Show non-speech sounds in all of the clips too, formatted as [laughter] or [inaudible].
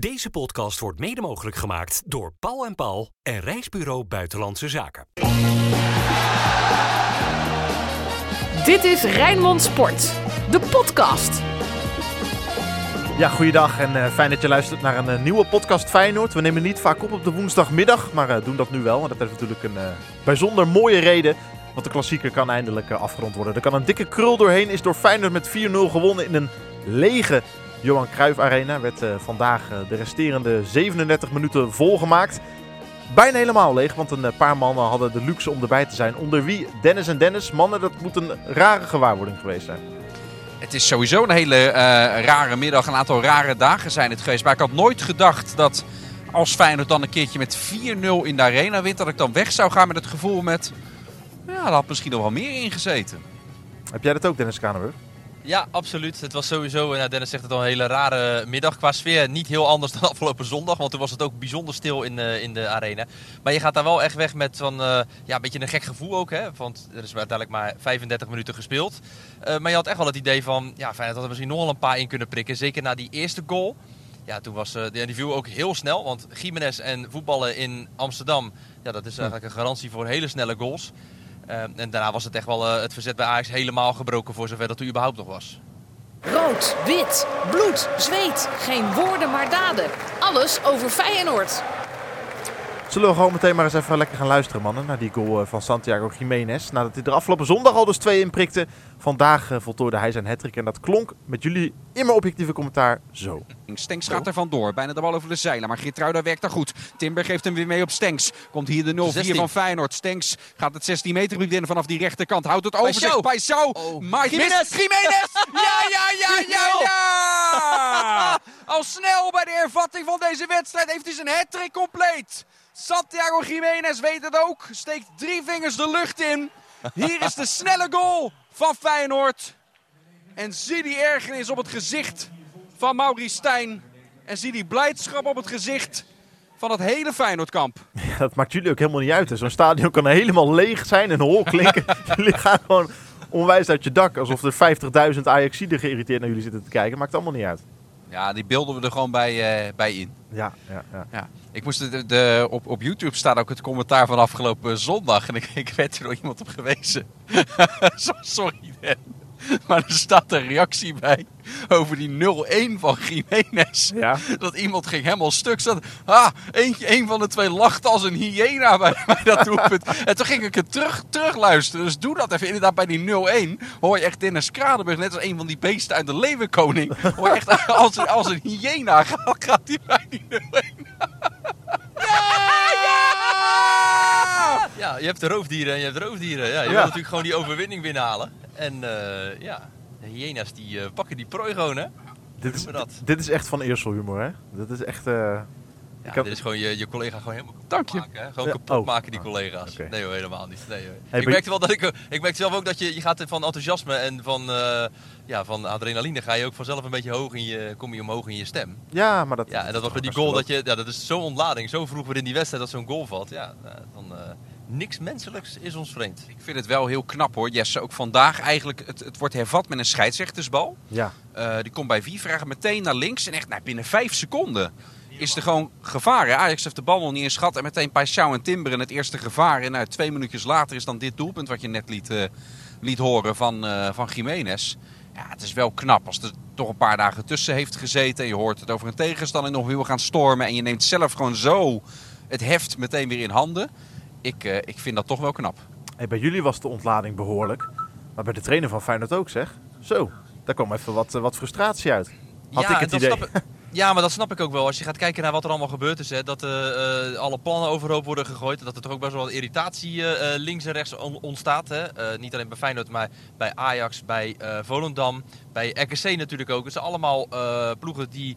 Deze podcast wordt mede mogelijk gemaakt door Paul en Paul en Reisbureau Buitenlandse Zaken. Dit is Rijnmond Sport, de podcast. Ja, goeiedag en eh, fijn dat je luistert naar een eh, nieuwe podcast Feyenoord. We nemen niet vaak op op de woensdagmiddag, maar eh, doen dat nu wel. En dat heeft natuurlijk een eh, bijzonder mooie reden, want de klassieker kan eindelijk afgerond worden. Er kan een dikke krul doorheen, is door Feyenoord met 4-0 gewonnen in een lege Johan Cruijff Arena. Werd eh, vandaag eh, de resterende 37 minuten volgemaakt. Bijna helemaal leeg, want een eh, paar mannen hadden de luxe om erbij te zijn. Onder wie Dennis en Dennis. Mannen, dat moet een rare gewaarwording geweest zijn. Het is sowieso een hele rare middag, een aantal rare dagen zijn het geweest. Maar ik had nooit gedacht dat als Feyenoord dan een keertje met 4-0 in de arena wint, dat ik dan weg zou gaan met het gevoel met, ja, daar had misschien nog wel meer in gezeten. Heb jij dat ook, Dennis Kranenburg? Ja, absoluut. Het was sowieso, nou Dennis zegt het al, een hele rare middag qua sfeer. Niet heel anders [laughs] dan afgelopen zondag, want toen was het ook bijzonder stil in, de in de arena. Maar je gaat daar wel echt weg met van, eh, ja, een beetje een gek gevoel ook. Hè? Want er is uiteindelijk maar 35 minuten gespeeld. Eh, maar je had echt wel het idee van, ja, Feyenoord had er misschien nog wel een paar in kunnen prikken. Zeker na die eerste goal. Ja, toen was uh, die viel ook heel snel. Want Jiménez en voetballen in Amsterdam, ja, dat is eigenlijk een garantie voor hele snelle goals. Uh, en daarna was het echt wel uh, het verzet bij Ajax helemaal gebroken voor zover dat er überhaupt nog was. Rood, wit, bloed, zweet. Geen woorden maar daden. Alles over Feyenoord. Zullen we gewoon meteen maar eens even lekker gaan luisteren, mannen, naar die goal eh, van Santiago Jiménez. Nadat hij er afgelopen zondag al dus twee inprikte. Vandaag uh, voltooide hij zijn hattrick en dat klonk met jullie immer objectieve commentaar zo. Stenks gaat er vandoor, bijna de bal over de zeilen, maar Geertruida werkt daar goed. Timber geeft hem weer mee op Stenks. Komt hier de 0-4 van Feyenoord. Stenks gaat het 16 meter in vanaf die rechterkant. Houdt het over zich bij zo. Oh. Maar Jiménez! Jiménez! [laughs] Ja, ja, ja, ja, ja! Al snel bij de hervatting van deze wedstrijd heeft hij zijn hattrick compleet. Santiago Jiménez weet het ook. Steekt drie vingers de lucht in. Hier is de snelle goal van Feyenoord. En zie die ergernis op het gezicht van Maurice Stijn. En zie die blijdschap op het gezicht van het hele Feyenoordkamp. Ja, [laughs] dat maakt jullie ook helemaal niet uit. Zo'n stadion kan helemaal leeg zijn en hol klinken. [laughs] jullie gaan gewoon onwijs uit je dak. Alsof er 50.000 Ajaxiden geïrriteerd naar jullie zitten te kijken. Maakt allemaal niet uit. Ja, die beelden we er gewoon bij, uh, bij in. Ja, ja, ja. ja. Ik moest de, de, op, op YouTube staat ook het commentaar van afgelopen zondag. En ik, ik werd er door iemand op gewezen. [laughs] Sorry, Dan. [laughs] Maar er staat een reactie bij over die 0-1 van Jiménez. Ja. Dat iemand ging helemaal stuk. Zat, ah, eentje, een van de twee lachte als een hyena [laughs] bij, bij dat doelpunt. en toen ging ik het terug, terug luisteren. Dus doe dat even. Inderdaad, bij die 0-1 hoor je echt Dennis Kradenburg, net als een van die beesten uit de Leeuwenkoning. [laughs] Hoor je echt als, als een hyena gaat, gaat hij bij die 0-1. Ja! ja, je hebt de roofdieren en je hebt de roofdieren. Ja, je ja. wil natuurlijk gewoon die overwinning binnenhalen. En uh, ja, de hyena's die uh, pakken die prooi gewoon, hè? Dit is, dit is echt van Eersel humor, hè? Dit is echt... Uh, ja, heb... dit is gewoon je, je collega gewoon helemaal kapot Dank je. maken. Hè? Gewoon ja, kapot oh. maken die collega's. Okay. Nee hoor, helemaal niet. Nee. Hey, ik merkte wel dat ik... Ik merkte zelf ook dat je, je gaat van enthousiasme en van, uh, ja, van adrenaline ga je ook vanzelf een beetje hoog in je... Kom je omhoog in je stem. Ja, maar dat... Ja, en dat was bij die goal dat je... Ja, dat is zo'n ontlading. Zo vroeg weer in die wedstrijd dat zo'n goal valt. Ja, dan... Uh, niks menselijks is ons vreemd. Ik vind het wel heel knap hoor, Jesse. Ook vandaag eigenlijk, het, het wordt hervat met een scheidsrechtersbal. Ja. Uh, die komt bij Vievragen meteen naar links. En echt nou, binnen vijf seconden is er gewoon gevaar. Hè? Ajax heeft de bal nog niet in schat. En meteen Paixão en Timber in het eerste gevaar. En nou, twee minuutjes later is dan dit doelpunt wat je net liet, uh, liet horen van, uh, van Jiménez. Ja, het is wel knap als er toch een paar dagen tussen heeft gezeten. En je hoort het over een tegenstander nog wil gaan stormen. En je neemt zelf gewoon zo het heft meteen weer in handen. Ik, uh, ik vind dat toch wel knap. Hey, bij jullie was de ontlading behoorlijk. Maar bij de trainer van Feyenoord ook zeg. Zo, daar kwam even wat, wat frustratie uit. Had ja, ik het idee. Ik, ja, maar dat snap ik ook wel. Als je gaat kijken naar wat er allemaal gebeurd is. Hè, dat uh, alle plannen overhoop worden gegooid. Dat er toch ook best wel wat irritatie links en rechts on ontstaat. Hè. niet alleen bij Feyenoord, maar bij Ajax, bij Volendam. Bij RKC natuurlijk ook. Het zijn allemaal ploegen die...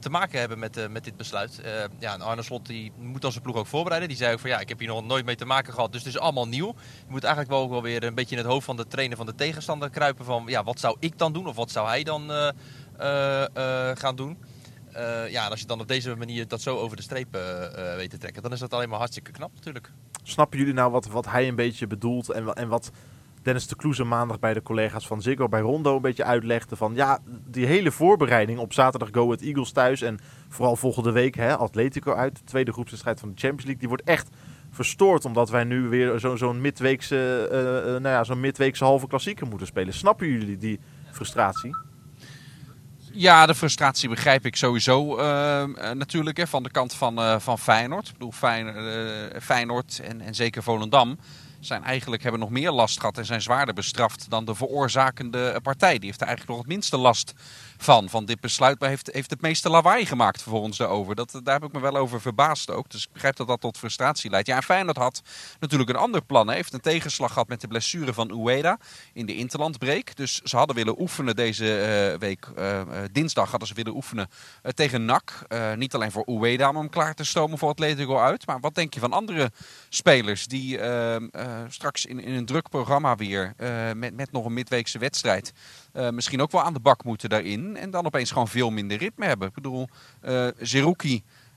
Te maken hebben met, met dit besluit. Ja, en Arne Slot die moet dan zijn ploeg ook voorbereiden. Die zei ook van ja, ik heb hier nog nooit mee te maken gehad, dus het is allemaal nieuw. Je moet eigenlijk wel ook wel weer een beetje in het hoofd van de trainer van de tegenstander kruipen van ja, wat zou ik dan doen of wat zou hij dan gaan doen. Ja, en als je dan op deze manier dat zo over de streep weet te trekken, dan is dat alleen maar hartstikke knap natuurlijk. Snappen jullie nou wat, wat hij een beetje bedoelt en, en wat Dennis de Kloeze maandag bij de collega's van Ziggo bij Rondo een beetje uitlegde van ja, die hele voorbereiding op zaterdag Go Ahead Eagles thuis en vooral volgende week hè, Atletico uit, de tweede groepswedstrijd van de Champions League, die wordt echt verstoord omdat wij nu weer zo- zo'n midweekse, nou ja, zo'n midweekse halve klassieker moeten spelen. Snappen jullie die frustratie? Ja, de frustratie begrijp ik sowieso eh, eh, natuurlijk hè, van de kant van, eh, van Feyenoord. Ik bedoel, eh, Feyenoord en, en zeker Volendam zijn eigenlijk, hebben nog meer last gehad en zijn zwaarder bestraft dan de veroorzakende partij. Die heeft er eigenlijk nog het minste last van, van dit besluit, heeft, heeft het meeste lawaai gemaakt volgens daarover. Dat, daar heb ik me wel over verbaasd ook. Dus ik begrijp dat dat tot frustratie leidt. Ja, en Feyenoord had natuurlijk een ander plan. Hij heeft een tegenslag gehad met de blessure van Ueda in de interlandbreek. Dus ze hadden willen oefenen deze eh, week, eh, eh, dinsdag hadden ze willen oefenen tegen NAC. Niet alleen voor Ueda om hem klaar te stomen voor Atletico uit. Maar wat denk je van andere spelers die straks in, in een druk programma weer met, met nog een midweekse wedstrijd eh, misschien ook wel aan de bak moeten daarin. En dan opeens gewoon veel minder ritme hebben. Ik bedoel,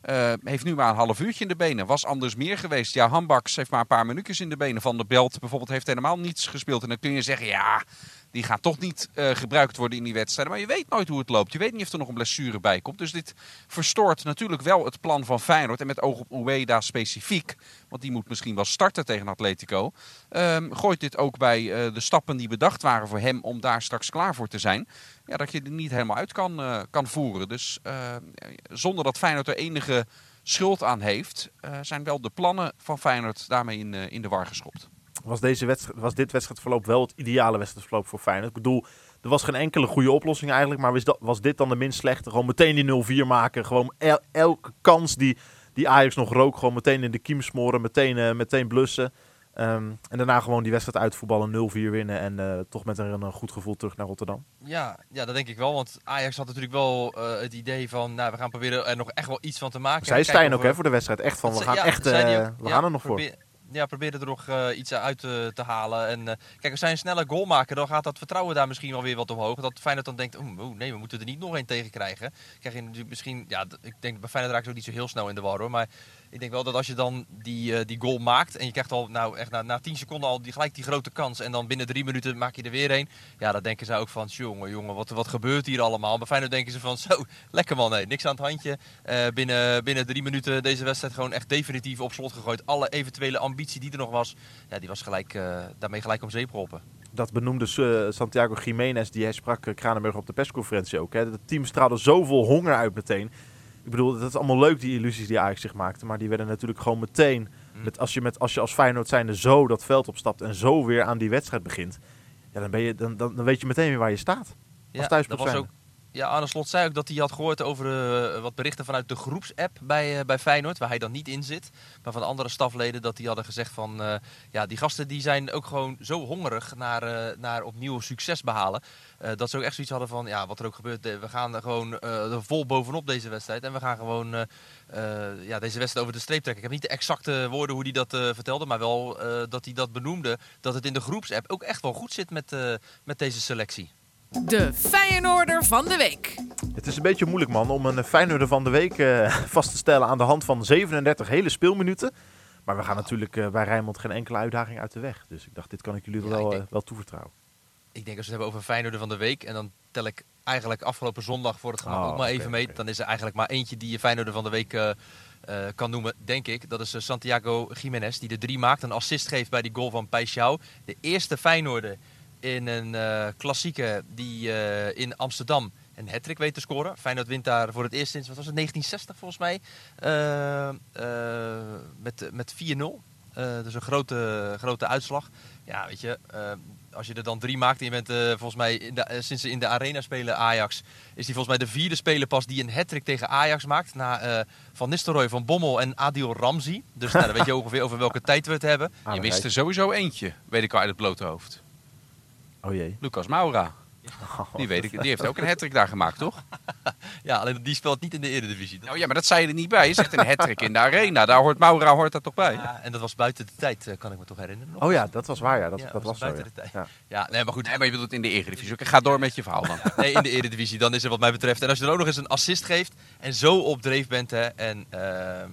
eh, heeft nu maar een half uurtje in de benen. Was anders meer geweest. Ja, Hambaks heeft maar een paar minuutjes in de benen. Van de Belt bijvoorbeeld heeft helemaal niets gespeeld. En dan kun je zeggen, ja, die gaan toch niet eh, gebruikt worden in die wedstrijden. Maar je weet nooit hoe het loopt. Je weet niet of er nog een blessure bij komt. Dus dit verstoort natuurlijk wel het plan van Feyenoord. En met oog op Ueda specifiek. Want die moet misschien wel starten tegen Atletico. Ehm, gooit dit ook bij eh, de stappen die bedacht waren voor hem om daar straks klaar voor te zijn. Ja, dat je er niet helemaal uit kan, eh, kan voeren. Dus zonder dat Feyenoord er enige schuld aan heeft, zijn wel de plannen van Feyenoord daarmee in, in de war geschopt. Was, deze wedstrijd, was dit wedstrijdverloop wel het ideale wedstrijdverloop voor Feyenoord. Ik bedoel, er was geen enkele goede oplossing eigenlijk. Maar was, dat, was dit dan de minst slechte? Gewoon meteen die 0-4 maken. Gewoon el- elke kans die, die Ajax nog rook, gewoon meteen in de kiem smoren. Meteen, eh, meteen blussen. Ehm, en daarna gewoon die wedstrijd uitvoetballen, 0-4 winnen. En eh, toch met een, een goed gevoel terug naar Rotterdam. Ja, ja, dat denk ik wel. Want Ajax had natuurlijk wel eh, het idee van, nou, we gaan proberen er nog echt wel iets van te maken. Zij Stijn ook hè, voor de wedstrijd. Echt van, we gaan, ja, echt, ook. we Ja, gaan er nog voor. Ja, probeer er nog eh, iets uit te, te halen. En eh, kijk, als zij een snelle goal maken, dan gaat dat vertrouwen daar misschien wel weer wat omhoog. Dat Feyenoord dan denkt, oeh, nee, we moeten er niet nog één tegen krijgen. Krijg je misschien, ja, ik denk bij Feyenoord raakt ook niet zo heel snel in de war hoor. Maar ik denk wel dat als je dan die, eh, die goal maakt en je krijgt al, nou echt na, na 10 seconden al die, gelijk die grote kans. En dan binnen drie minuten maak je er weer een. Ja, dan denken zij ook van, jongen, jongen, wat, wat gebeurt hier allemaal? Bij Feyenoord denken ze van, zo, lekker man, nee, niks aan het handje. Eh, binnen, binnen drie minuten deze wedstrijd gewoon echt definitief op slot gegooid. Alle eventuele ambitie die er nog was, ja, die was gelijk, eh, daarmee gelijk om zeep geholpen. Dat benoemde Santiago Jiménez, die hij sprak Kranenburg op de persconferentie ook. Hè. Het team straalde zoveel honger uit meteen. Ik bedoel, dat is allemaal leuk, die illusies die Ajax zich maakte. Maar die werden natuurlijk gewoon meteen... Mm. Met, als, je met, als je als Feyenoord zijnde zo dat veld opstapt en zo weer aan die wedstrijd begint... Ja, dan, ben je, dan, dan, dan weet je meteen weer waar je staat. Ja, thuisploeg dat was ook. Ja, Arne Slot zei ook dat hij had gehoord over eh, wat berichten vanuit de groepsapp bij, eh, bij Feyenoord, waar hij dan niet in zit. Maar van andere stafleden dat die hadden gezegd van, eh, ja, die gasten die zijn ook gewoon zo hongerig naar, naar opnieuw succes behalen. eh, dat ze ook echt zoiets hadden van, ja, wat er ook gebeurt, we gaan er gewoon er vol bovenop deze wedstrijd. En we gaan gewoon ja, deze wedstrijd over de streep trekken. Ik heb niet de exacte woorden hoe hij dat vertelde, maar wel dat hij dat benoemde. Dat het in de groepsapp ook echt wel goed zit met, met deze selectie. De Feyenoorder van de week. Het is een beetje moeilijk, man, om een Feyenoorder van de week eh, [laughs] vast te stellen aan de hand van 37 hele speelminuten. Maar we gaan natuurlijk eh, bij Rijnmond geen enkele uitdaging uit de weg. Dus ik dacht, dit kan ik jullie Ja, wel, ik eh, wel toevertrouwen. Ik denk als we het hebben over Feyenoord van de week. En dan tel ik eigenlijk afgelopen zondag voor het gemak Oh, ook maar even mee. Dan is er eigenlijk maar eentje die je Feyenoord van de week kan noemen, denk ik. Dat is Santiago Jiménez, die de drie maakt. Een assist geeft bij die goal van Peixau. De eerste Feyenoorder in een eh klassieke die eh, in Amsterdam een hat weet te scoren. Feyenoord wint daar voor het eerst sinds, wat was het, 1960 volgens mij. eh, eh, met met 4-0. Eh, dus een grote, grote uitslag. Ja, weet je, eh, als je er dan drie maakt en je bent eh, volgens mij in de, sinds ze in de arena spelen Ajax, is die volgens mij de vierde speler pas die een hat tegen Ajax maakt. Na eh, Van Nistelrooy, Van Bommel en Adil Ramzi. Dus nou, dan weet je ongeveer over welke [laughs] tijd we het hebben. Ah, je mist er sowieso eentje, weet ik al uit het blote hoofd. Oh jee. Lucas Maura. [laughs] Die, weet ik, die heeft ook een hat daar gemaakt, toch? [laughs] Ja, alleen die speelt niet in de Eredivisie. Nou ja, maar dat zei je er niet bij. Je zegt een hat in de arena. Daar hoort Maura hoort dat toch bij? Ja, en dat was buiten de tijd, eh, kan ik me toch herinneren. nog? Oh ja, dat was waar, ja. Dat, Ja, dat was zo, buiten ja. de tijd. Ja. Ja, nee, maar goed. Nee, maar je bedoelt in de Eredivisie. Oké, ga door met je verhaal dan. [laughs] Nee, in de Eredivisie, dan is er wat mij betreft. En als je dan ook nog eens een assist geeft en zo op dreef bent. Hè, en ehm,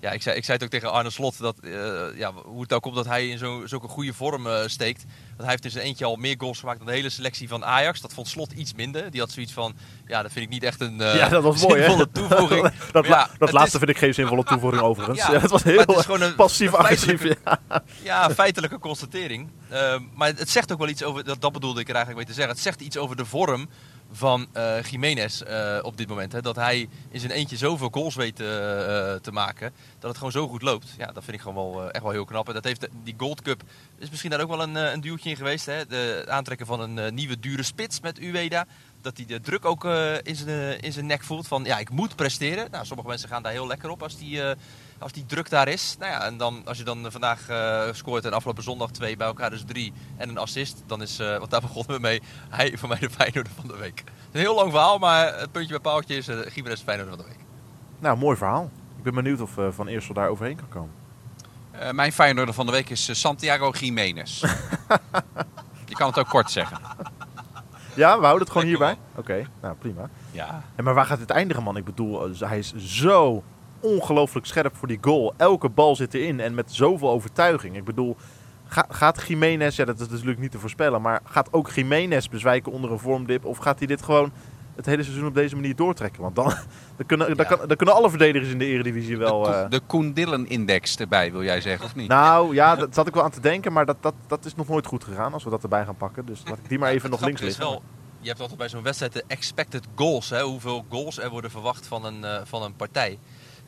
Ja, ik zei, ik zei het ook tegen Arne Slot, dat, eh, ja, hoe het ook komt dat hij in zo, zulke goede vorm eh, steekt. Want hij heeft in zijn eentje al meer goals gemaakt dan de hele selectie van Ajax. Dat vond Slot iets minder. Die had zoiets van, ja, dat vind ik niet echt een eh, [laughs] ja, dat was mooi, hè? zinvolle [laughs] toevoeging. dat ja, dat laatste is- vind ik geen zinvolle [laughs] toevoeging overigens. Ja, Ja, het was heel het is gewoon een- passief-agressief. Ja. Ja, feitelijke constatering. Maar het zegt ook wel iets over, dat, dat bedoelde ik er eigenlijk mee te zeggen. Het zegt iets over de vorm van eh Jiménez eh, op dit moment. Hè. Dat hij in zijn eentje zoveel goals weet eh, te maken. Dat het gewoon zo goed loopt. Ja, dat vind ik gewoon wel, echt wel heel knap. En dat heeft die Gold Cup is misschien daar ook wel een, een duwtje in geweest. Hè. De, aantrekken van een nieuwe dure spits met Ueda. Dat hij de druk ook eh, in, zijn, eh, in zijn nek voelt. Van ja, ik moet presteren. Nou, sommige mensen gaan daar heel lekker op als die, eh, als die druk daar is. Nou ja, en dan, als je dan vandaag eh, scoort en afgelopen zondag twee bij elkaar, dus drie en een assist. Dan is, eh want daar begonnen we mee, hij voor mij de Feyenoorder van de week. Het is een heel lang verhaal, maar het puntje bij paaltje is uh, Gimenez Feyenoorder van de week. Nou, mooi verhaal. Ik ben benieuwd of eh, Van Eersel daar overheen kan komen. Eh, mijn Feyenoorder van de week is Santiago Jiménez. [laughs] Je kan het ook kort zeggen. Ja, we houden het gewoon Lekker, hierbij. Oké, nou prima. Ja. En maar waar gaat het eindigen, man? Ik bedoel, eh, hij is zo ongelooflijk scherp voor die goal. Elke bal zit erin en met zoveel overtuiging. Ik bedoel, ga- gaat Jiménez, ja dat is natuurlijk niet te voorspellen, maar gaat ook Jiménez bezwijken onder een vormdip? Of gaat hij dit gewoon het hele seizoen op deze manier doortrekken? Want dan, [laughs] dan, kunnen, dan, kan, dan kunnen alle verdedigers in de Eredivisie wel... de, eh, de Koen Dillen-index erbij, wil jij zeggen, of niet? nou ja, [laughs] dat zat ik wel aan te denken, maar dat, dat, dat is nog nooit goed gegaan als we dat erbij gaan pakken. Dus laat ik die maar even [laughs] nog links liggen. wel, je hebt altijd bij zo'n wedstrijd de expected goals. Hè, hoeveel goals er worden verwacht van een, eh, van een partij.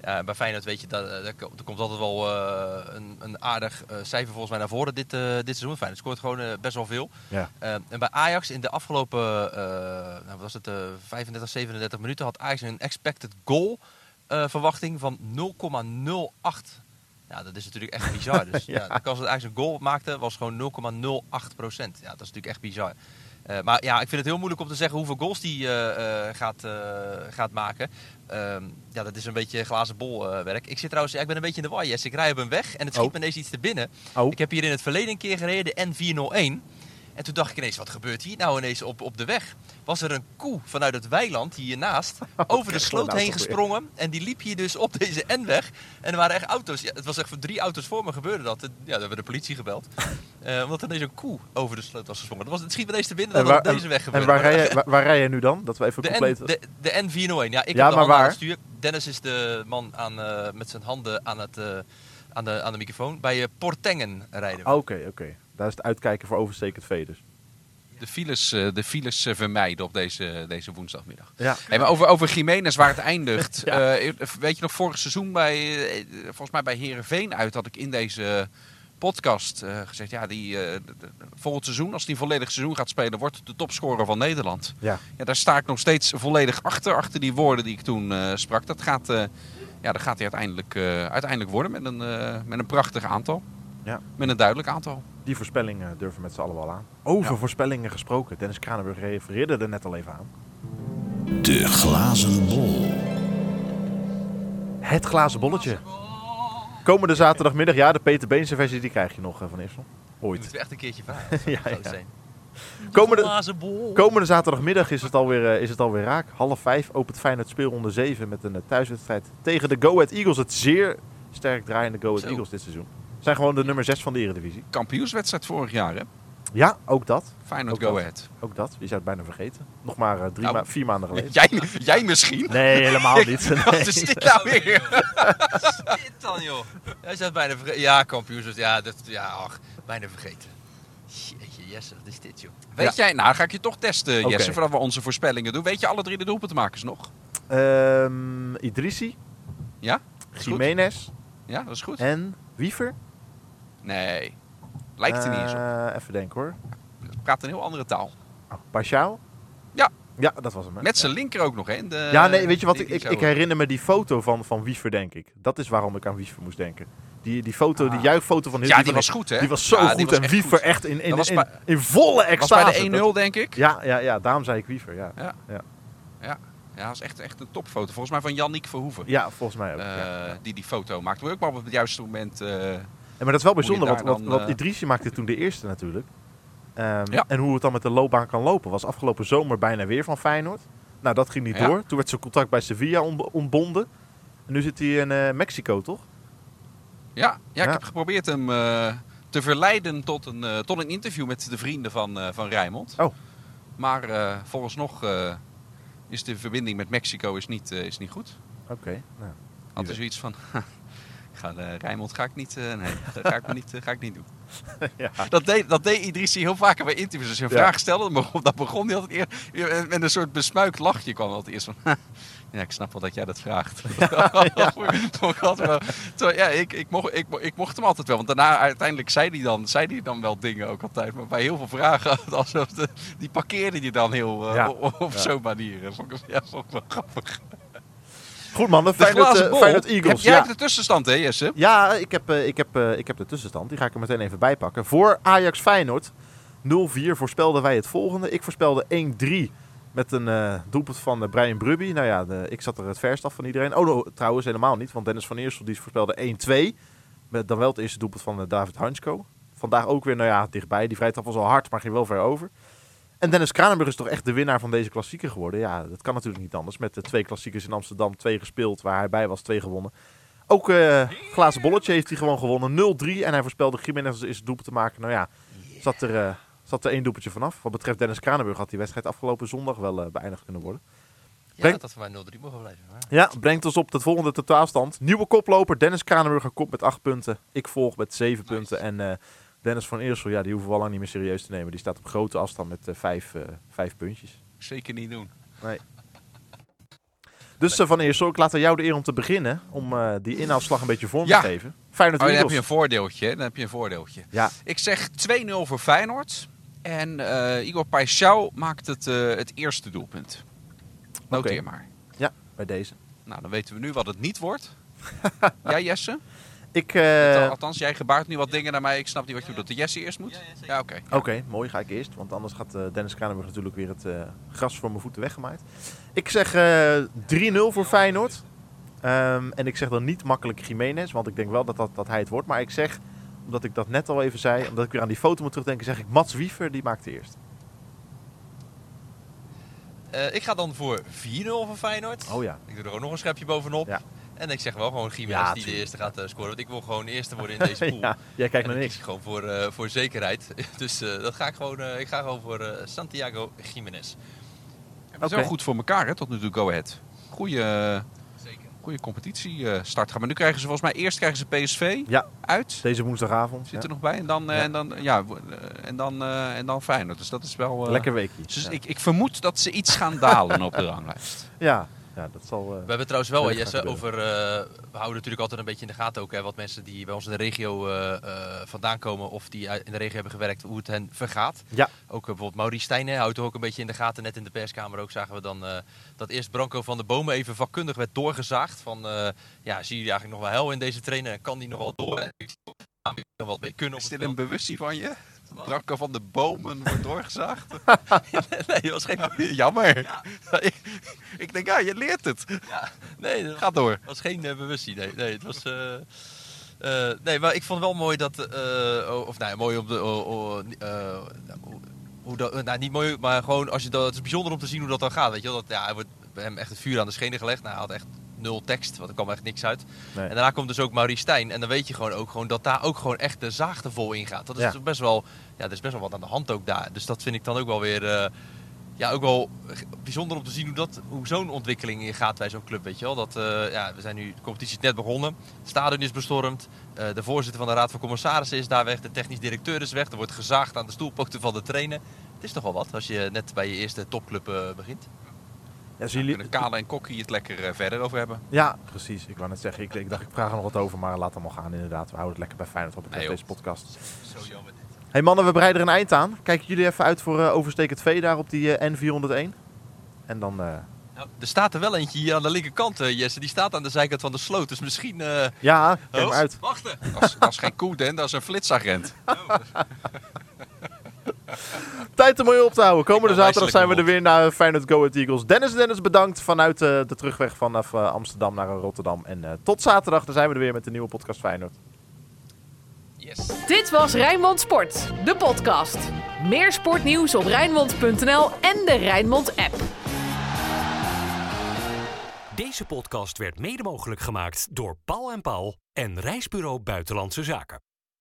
Ja, bij Feyenoord weet je, dat, eh, er komt altijd wel eh, een, een aardig eh, cijfer volgens mij naar voren dit, dit seizoen. Feyenoord scoort gewoon best wel veel. Ja. En bij Ajax in de afgelopen nou, wat was het, eh 35, 37 minuten had Ajax een expected goal verwachting van 0,08. Ja, dat is natuurlijk echt bizar. [laughs] Dus ja. de kans dat Ajax een goal maakte was gewoon 0,08 procent. Ja, dat is natuurlijk echt bizar. Eh, maar ja, ik vind het heel moeilijk om te zeggen hoeveel goals die eh, eh, gaat, gaat maken. Ehm, ja, dat is een beetje glazen bol werk. Ik zit trouwens, ja, ik ben een beetje in de war, Jess. Ik rij op een weg en het schiet Oh. me ineens iets te binnen. Oh. Ik heb hier in het verleden een keer gereden, de N401. En toen dacht ik ineens, wat gebeurt hier nou ineens op, op de weg? Was er een koe vanuit het weiland hiernaast [laughs] over de sloot heen gesprongen. En die liep hier dus op deze [laughs] N-weg. En er waren echt auto's. Ja, het was echt voor drie auto's voor me gebeurde dat. Ja, dan hebben we de politie gebeld. [laughs] Eh, omdat er ineens een koe over de sloot was gesprongen. Dat was, het schiet me ineens te binnen dat En het waar, op deze weg gebeurde. en waar, rij je, waar, waar rij je nu dan? Dat we even de, compleet... N, de, de N401. Ja, ik Ja, heb de maar waar? stuur. Dennis is de man aan, eh, met zijn handen aan, het, eh, aan, de, aan de microfoon. Bij Portengen rijden we. Oké, oké. Daar is het uitkijken voor overstekend vee dus. De files, eh, de files eh, vermijden op deze, deze woensdagmiddag. Ja. Hey, maar over, over Jiménez, waar het eindigt. Ja. [laughs] Eh, weet je nog, vorig seizoen bij, volgens mij bij Herenveen uit, had ik in deze podcast eh, gezegd, ja, die, eh, volgend seizoen, als hij een volledig seizoen gaat spelen, wordt de topscorer van Nederland. Ja. Ja, daar sta ik nog steeds volledig achter, achter die woorden die ik toen eh, sprak. Dat gaat, eh, ja, dat gaat hij uiteindelijk, eh, uiteindelijk worden met een, eh, met een prachtig aantal. Ja. Met een duidelijk aantal. Die voorspellingen durven we met z'n allen wel aan. Over Ja. voorspellingen gesproken. Dennis Kranenburg refereerde er net al even aan. De glazen bol. Het glazen bolletje. Komende zaterdagmiddag, ja, de Peter Beense versie, die krijg je nog eh, van Eersel. Ooit. moeten we echt een keertje vragen. [laughs] Ja, ja. zijn. Komende, Glazen bol. komende zaterdagmiddag is het, alweer, eh, is het alweer raak. Half vijf opent Feyenoord speelronde 7 met een eh, thuiswedstrijd tegen de Go Ahead Eagles. Het zeer sterk draaiende Go Ahead. Eagles dit seizoen. Zijn gewoon de nummer 6 van de Eredivisie. Kampioenswedstrijd vorig jaar, hè? Ja, ook dat. Feyenoord Ook Go dat. Ahead. Ook dat. Je zou het bijna vergeten. Nog maar eh, drie Nou, ma- vier maanden geleden. Jij, jij misschien? Nee, helemaal niet. [laughs] Wat Nee. is dit nou weer? Wat is dit dan, joh? Hij zei bijna vergeten. Ja, kampioens. Ja, dat, ja, ach, bijna vergeten. Jeetje, Jesse, wat is dit, joh? Weet jij, nou ga ik je toch testen. Jesse, voordat we onze voorspellingen doen. Weet je alle drie de doelpuntenmakers nog? Ehm, Idrissi, Ja? Jiménez Ja, dat is goed. en Wiever. Nee, lijkt er niet eens op. Eh, Even denken hoor. Het praat een heel andere taal. Oh? Ja. Ja, dat was hem. hè. Met zijn linker ook nog, hè? De, Ja, nee, weet je wat? die- Ik, die ik, herinner me die foto van, van Wiever, denk ik. Dat is waarom ik aan Wiever moest denken. Die, die foto, die Ah. juichfoto van Ja, van- die was goed, hè? Die was zo Ja, die goed. was en Wiever echt in, in, Dat in, bij- in volle was extase. bij de 1-0, Dat- denk ik. Ja, ja, ja, daarom zei ik Wiever. Ja, Ja. ja. Ja, dat is echt, echt een topfoto. Volgens mij van Yannick Verhoeven. ja volgens mij ook. eh, ja, ja. Die die foto maakte. Maar ook wel op het juiste moment. eh, maar dat is wel bijzonder, want, dan, want eh, Idrissi maakte toen de eerste natuurlijk. Ehm, Ja. En hoe het dan met de loopbaan kan lopen. Was afgelopen zomer bijna weer van Feyenoord. Nou, dat ging niet Ja. door. Toen werd zijn contract bij Sevilla ont- ontbonden. En nu zit hij in eh, Mexico, toch? Ja, ja, ik heb geprobeerd hem eh, te verleiden tot een, tot een interview met de vrienden van, van Rijnmond. Oh. Maar volgens nog is de verbinding met Mexico is niet, is niet goed. Oké. nou. Had hij zoiets van, [laughs] ga, eh, Rijnmond ga ik niet, eh, nee, dat ga ik, me niet, eh, ga ik niet doen. [laughs] ja. Dat deed, dat deed Idrissi heel vaker bij interviews. Als je een Ja. vraag stelde, dan begon, hij altijd eerst... Met een soort besmuikt lachje kwam altijd eerst van... [laughs] Ja, ik snap wel dat jij dat vraagt. [laughs] Ja, ik, ik, mocht, ik, mo- ik mocht hem altijd wel. Want daarna uiteindelijk zei hij dan, zei hij dan wel dingen ook altijd. Maar bij heel veel vragen, alsof de, die parkeerde hij dan heel... Ja. op zo'n manier. Dat Vond ik, ja, vond ik wel grappig. Goed mannen, De Feyenoord, glazen eh. Feyenoord Heb, Eagles. jij ja. hebt de tussenstand, hè Jesse? Ja, ik heb, eh, ik, heb, eh, ik heb de tussenstand. Die ga ik er meteen even bij pakken. Voor Ajax Feyenoord 0-4 voorspelden wij het volgende. Ik voorspelde 1-3 met een doelpunt van Brian Brubby. Nou ja, de- ik zat er het verst af van iedereen. Oh, no, trouwens helemaal niet. Want Dennis van Eersel die voorspelde 1-2. Met dan wel het eerste doelpunt van David Hansko. Vandaag ook weer, nou ja, dichtbij. Die vrije trap was al hard, maar ging wel ver over. En Dennis Kranenburg is toch echt de winnaar van deze klassieker geworden. Ja, dat kan natuurlijk niet anders. Met de twee klassiekers in Amsterdam, twee gespeeld, waar hij bij was, twee gewonnen. Ook eh glazen bolletje heeft hij gewoon gewonnen. 0-3. En hij voorspelde Jiménez als eerste doelpunt te maken. Nou ja, zat er, eh, zat er één doelpuntje vanaf. Wat betreft Dennis Kranenburg had die wedstrijd afgelopen zondag wel eh, beëindigd kunnen worden. Ja, dat voor mij 0-3 mogen blijven. Maar... Ja, brengt ons op de volgende totaalstand. Nieuwe koploper, Dennis Kranenburger kop met 8 punten. Ik volg met 7 punten. En Dennis van Eersel, ja, die hoeven we al lang niet meer serieus te nemen. Die staat op grote afstand met 5 vijf puntjes. Zeker niet doen. Dus eh, van Eersel, ik laat aan jou de eer om te beginnen. Om die inhaalslag een beetje vorm Ja. te geven. Feyenoord Oh, dan heb je een voordeeltje. Dan heb je een voordeeltje. Ja, Ik zeg 2-0 voor Feyenoord. En Igor Paixão maakt het, het eerste doelpunt. Noteer Oké. maar. bij deze. Nou, dan weten we nu wat het niet wordt. [laughs] ja, Jesse? Ik, eh, Althans, jij gebaart nu wat dingen naar mij. Ik snap niet wat je bedoelt. De Jesse eerst moet? Ja, oké. Oké, mooi, ga ik eerst. Want anders gaat eh, Dennis Kranenburg natuurlijk weer het eh, gras voor mijn voeten weggemaaid. Ik zeg eh 3-0 voor Feyenoord. Ehm, en ik zeg dan niet makkelijk Jiménez, want ik denk wel dat, dat, dat hij het wordt. Maar ik zeg, omdat ik dat net al even zei, omdat ik weer aan die foto moet terugdenken, zeg ik Mats Wiever, die maakt de eerst. Eh, ik ga dan voor 4-0 voor Feyenoord. Oh ja. Ik doe er ook nog een schepje bovenop. Ja. En ik zeg wel gewoon Jiménez Ja, die de eerste gaat eh, scoren. Want ik wil gewoon eerste worden in [laughs] deze pool. ja, jij kijkt naar niks. kies ik gewoon voor, eh, voor zekerheid. [laughs] dus eh, dat ga ik, gewoon, eh, ik ga gewoon voor eh, Santiago Jiménez. Het is Oké. wel goed voor elkaar, hè, tot nu toe Go Ahead. Goeie, Zeker. goeie competitie eh, start gaan. Maar nu krijgen ze volgens mij, eerst krijgen ze PSV Ja, uit. deze woensdagavond. Zit er nog bij. En dan, Ja. en dan, ja, en dan, eh, en dan Feyenoord. Dus dat is wel... eh, Lekker weekje. Dus ja. ik, ik vermoed dat ze iets gaan dalen op de ranglijst. ja, ja, dat zal... eh, We hebben trouwens wel, Jesse, over. eh, we houden natuurlijk altijd een beetje in de gaten ook. Hè, wat mensen die bij ons in de regio eh, eh, vandaan komen. of die in de regio hebben gewerkt. hoe het hen vergaat. Ja. Ook bijvoorbeeld Maurice Stijn hè, houdt er ook een beetje in de gaten. Net in de perskamer ook zagen we dan. eh, dat eerst Branco van de Bomen even vakkundig werd doorgezaagd. Van eh, ja, zie je eigenlijk nog wel hel in deze trainer? Kan die nog wel door? Ik zie hem nog wel mee kunnen op Is het dit een veld. bewustzing van je? Branko van de bomen wordt doorgezaagd. [laughs] [laughs] Nee, dat was geen. [laughs] Jammer. ik, ik denk, ja, je leert het. Nee, dat Ga door. Het was geen uh, bewustzijn. Nee, nee, het was. eh, eh, nee, maar ik vond wel mooi dat. of nou, ja, mooi op de. eh, hoe- dat, nou, niet mooi, maar gewoon als je dat. Het is bijzonder om te zien hoe dat dan gaat. Weet je wel? Dat, ja, hij wordt bij hem echt het vuur aan de schenen gelegd. Nou, hij had echt nul tekst, want er kwam echt niks uit. nee. En daarna komt dus ook Maurice Stijn. En dan weet je gewoon ook gewoon dat daar ook gewoon echt de zaag er vol in gaat. Dat is Ja. best wel. Ja, er is best wel wat aan de hand ook daar. Dus dat vind ik dan ook wel weer. eh, ja, ook wel bijzonder om te zien hoe, dat, hoe zo'n ontwikkeling gaat bij zo'n club. Weet je wel? Dat, eh, ja, we zijn nu, de competitie is net begonnen. Het stadion is bestormd. Eh, de voorzitter van de Raad van Commissarissen is daar weg. De technisch directeur is weg. Er wordt gezaagd aan de stoelpoten van de trainer. Het is toch wel wat als je net bij je eerste topclub begint. Ja, Daar jullie... kunnen Kale en Kokkie het lekker eh, verder over hebben. Ja, precies. Ik wou net zeggen, ik, ik dacht ik vraag er nog wat over, maar laat allemaal gaan inderdaad. We houden het lekker bij Feyenoord betreft Nee, deze podcast. Zo jammer dit. Hey mannen, we bereiden er een eind aan. Kijken jullie even uit voor eh overstekend V daar op die eh, N401. En dan, Nou, er staat er wel eentje hier aan de linkerkant, Jesse. Die staat aan de zijkant van de sloot. Dus misschien... ja, kijk oh, maar uit. Wachten. Dat is, dat is geen koe, Den, dat is een flitsagent. [laughs] [laughs] Tijd om mooi op te houden. Komende zaterdag zijn we er weer naar Feyenoord Go Ahead Eagles. Dennis Dennis bedankt vanuit eh, de terugweg vanaf eh, Amsterdam naar Rotterdam. En eh, tot zaterdag, dan zijn we er weer met de nieuwe podcast Feyenoord. Yes. Dit was Rijnmond Sport, de podcast. Meer sportnieuws op Rijnmond.nl en de Rijnmond app. Deze podcast werd mede mogelijk gemaakt door Paul en Paul en Reisbureau Buitenlandse Zaken.